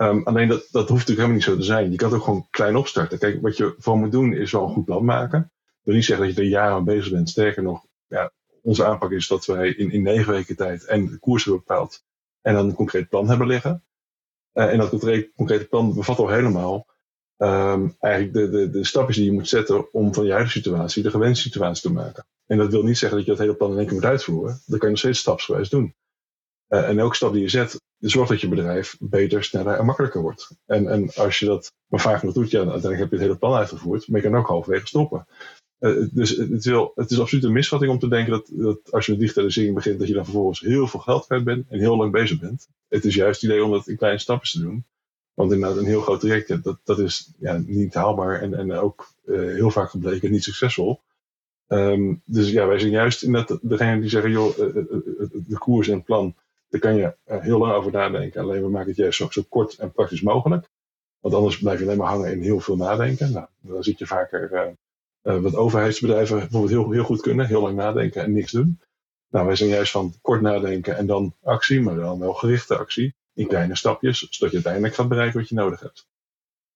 Um, alleen dat, dat hoeft natuurlijk helemaal niet zo te zijn. Je kan het ook gewoon klein opstarten. Kijk, wat je voor moet doen is wel een goed plan maken wil niet zeggen dat je er jaren aan bezig bent. Sterker nog, ja, onze aanpak is dat wij in, in negen weken tijd en de koers hebben bepaald en dan een concreet plan hebben liggen. Uh, en dat concrete plan bevat al helemaal um, eigenlijk de, de, de stapjes die je moet zetten om van je huidige situatie de gewenste situatie te maken. En dat wil niet zeggen dat je dat hele plan in één keer moet uitvoeren. Dat kan je nog steeds stapsgewijs doen. Uh, en elke stap die je zet, zorgt dat je bedrijf beter, sneller en makkelijker wordt. En, en als je dat maar vaak nog doet, ja, dan uiteindelijk heb je het hele plan uitgevoerd, maar je kan ook halverwege stoppen. Uh, dus het is, het is absoluut een misvatting om te denken dat, dat als je met digitalisering begint, dat je dan vervolgens heel veel geld kwijt bent en heel lang bezig bent. Het is juist het idee om dat in kleine stapjes te doen. Want inderdaad, een heel groot traject, dat, dat is ja, niet haalbaar en, en ook uh, heel vaak gebleken niet succesvol. Um, dus ja, wij zijn juist inderdaad degene die zeggen, joh, de koers en plan, daar kan je heel lang over nadenken. Alleen we maken het juist zo, kort en praktisch mogelijk. Want anders blijf je alleen maar hangen in heel veel nadenken. Nou, dan zit je vaker uh, wat overheidsbedrijven bijvoorbeeld heel, heel goed kunnen, heel lang nadenken en niks doen. Nou, wij zijn juist van kort nadenken en dan actie, maar dan wel gerichte actie in kleine stapjes, zodat je uiteindelijk gaat bereiken wat je nodig hebt.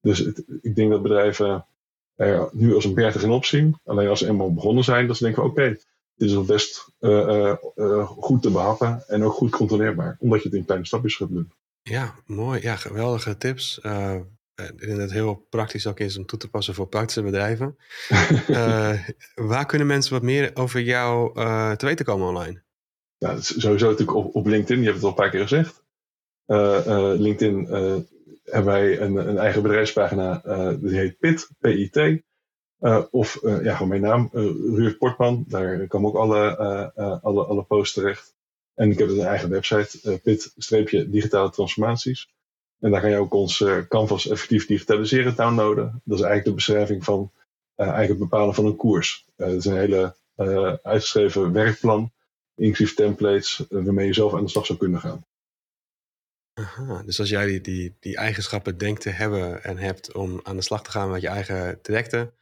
Dus ik denk dat bedrijven er nu als een berg in opzien. Alleen als ze eenmaal begonnen zijn, dan denken we oké, is al best uh, uh, goed te behappen en ook goed controleerbaar, omdat je het in kleine stapjes gaat doen. Ja, mooi. Ja, geweldige tips. Eh, ik denk dat het heel praktisch ook is om toe te passen voor praktische bedrijven. waar kunnen mensen wat meer over jou te weten komen online? Ja, sowieso natuurlijk op, op, LinkedIn, je hebt het al een paar keer gezegd. LinkedIn hebben wij een, een eigen bedrijfspagina, die heet PIT, P-I-T. Of ja, gewoon mijn naam, Ruud Portman. Daar komen ook alle, alle, alle posts terecht. En ik heb een eigen website, pit-digitale transformaties. En daar kan je ook ons uh, Canvas effectief digitaliseren downloaden. Dat is eigenlijk de beschrijving van uh, eigenlijk het bepalen van een koers. Uh, dat is een hele uitgeschreven werkplan, inclusief templates, waarmee je zelf aan de slag zou kunnen gaan. Aha, dus als jij die, die, die eigenschappen denkt te hebben en hebt om aan de slag te gaan met je eigen trajecten,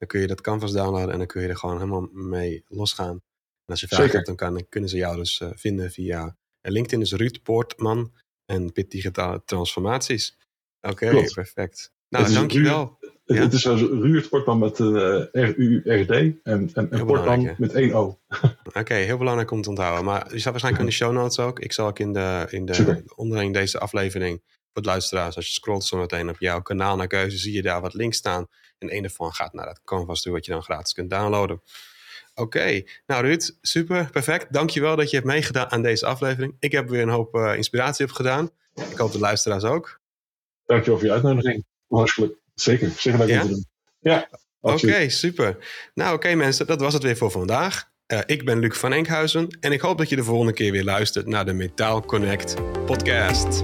dan kun je dat Canvas downloaden en dan kun je er gewoon helemaal mee losgaan. En als je vragen hebt, dan kan, kunnen ze jou dus vinden via LinkedIn is Ruud Poortman en PIT digitale transformaties. Oké, perfect. Nou, dankjewel. Het, ja? het is zoals Ruurt Portman met uh, R-U-R-D en, en, en Portman met één O. Oké, heel belangrijk om te onthouden. Maar je staat waarschijnlijk in de show notes ook. Ik zal ook in de, in de onderling deze aflevering voor het luisteraars, als je scrolt zo meteen op jouw kanaal naar keuze, zie je daar wat links staan. En een daarvan gaat naar dat canvas toe, wat je dan gratis kunt downloaden. Oké, nou Ruud, super, perfect. Dankjewel dat je hebt meegedaan aan deze aflevering. Ik heb weer een hoop uh, inspiratie opgedaan. Ik hoop de luisteraars ook. Dankjewel voor je uitnodiging. Hartstikke zeker, zeker dat ik ja? doen. Ja, Oké, super. Nou oké mensen, dat was het weer voor vandaag. Uh, ik ben Luc van Enkhuizen en ik hoop dat je de volgende keer weer luistert naar de Metaal Connect podcast.